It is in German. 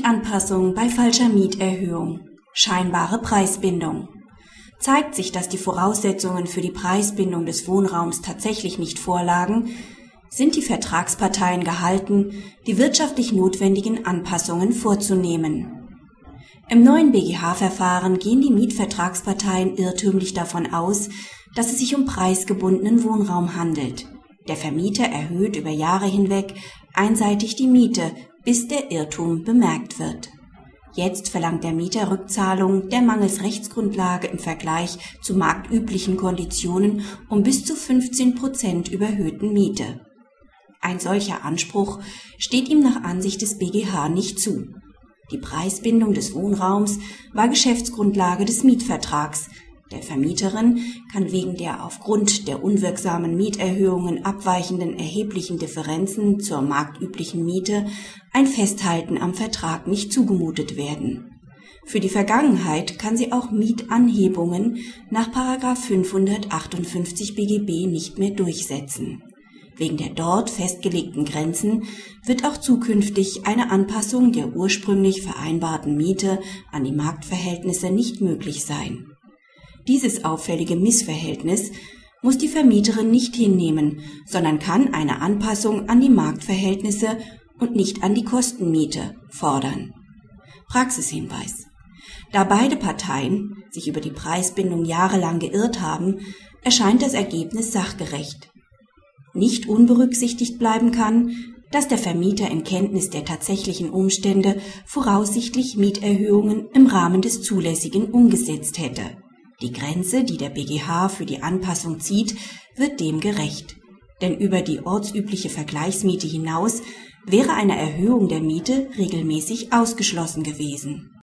Mietanpassung bei falscher Mieterhöhung. Scheinbare Preisbindung. Zeigt sich, dass die Voraussetzungen für die Preisbindung des Wohnraums tatsächlich nicht vorlagen, sind die Vertragsparteien gehalten, die wirtschaftlich notwendigen Anpassungen vorzunehmen. Im neuen BGH-Verfahren gehen die Mietvertragsparteien irrtümlich davon aus, dass es sich um preisgebundenen Wohnraum handelt. Der Vermieter erhöht über Jahre hinweg einseitig die Miete, bis der Irrtum bemerkt wird. Jetzt verlangt der Mieter Rückzahlung der mangels Rechtsgrundlage im Vergleich zu marktüblichen Konditionen um bis zu 15 Prozent überhöhten Miete. Ein solcher Anspruch steht ihm nach Ansicht des BGH nicht zu. Die Preisbindung des Wohnraums war Geschäftsgrundlage des Mietvertrags, der Vermieterin kann wegen der aufgrund der unwirksamen Mieterhöhungen abweichenden erheblichen Differenzen zur marktüblichen Miete ein Festhalten am Vertrag nicht zugemutet werden. Für die Vergangenheit kann sie auch Mietanhebungen nach 558 BGB nicht mehr durchsetzen. Wegen der dort festgelegten Grenzen wird auch zukünftig eine Anpassung der ursprünglich vereinbarten Miete an die Marktverhältnisse nicht möglich sein dieses auffällige Missverhältnis muss die Vermieterin nicht hinnehmen, sondern kann eine Anpassung an die Marktverhältnisse und nicht an die Kostenmiete fordern. Praxishinweis. Da beide Parteien sich über die Preisbindung jahrelang geirrt haben, erscheint das Ergebnis sachgerecht. Nicht unberücksichtigt bleiben kann, dass der Vermieter in Kenntnis der tatsächlichen Umstände voraussichtlich Mieterhöhungen im Rahmen des Zulässigen umgesetzt hätte. Die Grenze, die der BGH für die Anpassung zieht, wird dem gerecht. Denn über die ortsübliche Vergleichsmiete hinaus wäre eine Erhöhung der Miete regelmäßig ausgeschlossen gewesen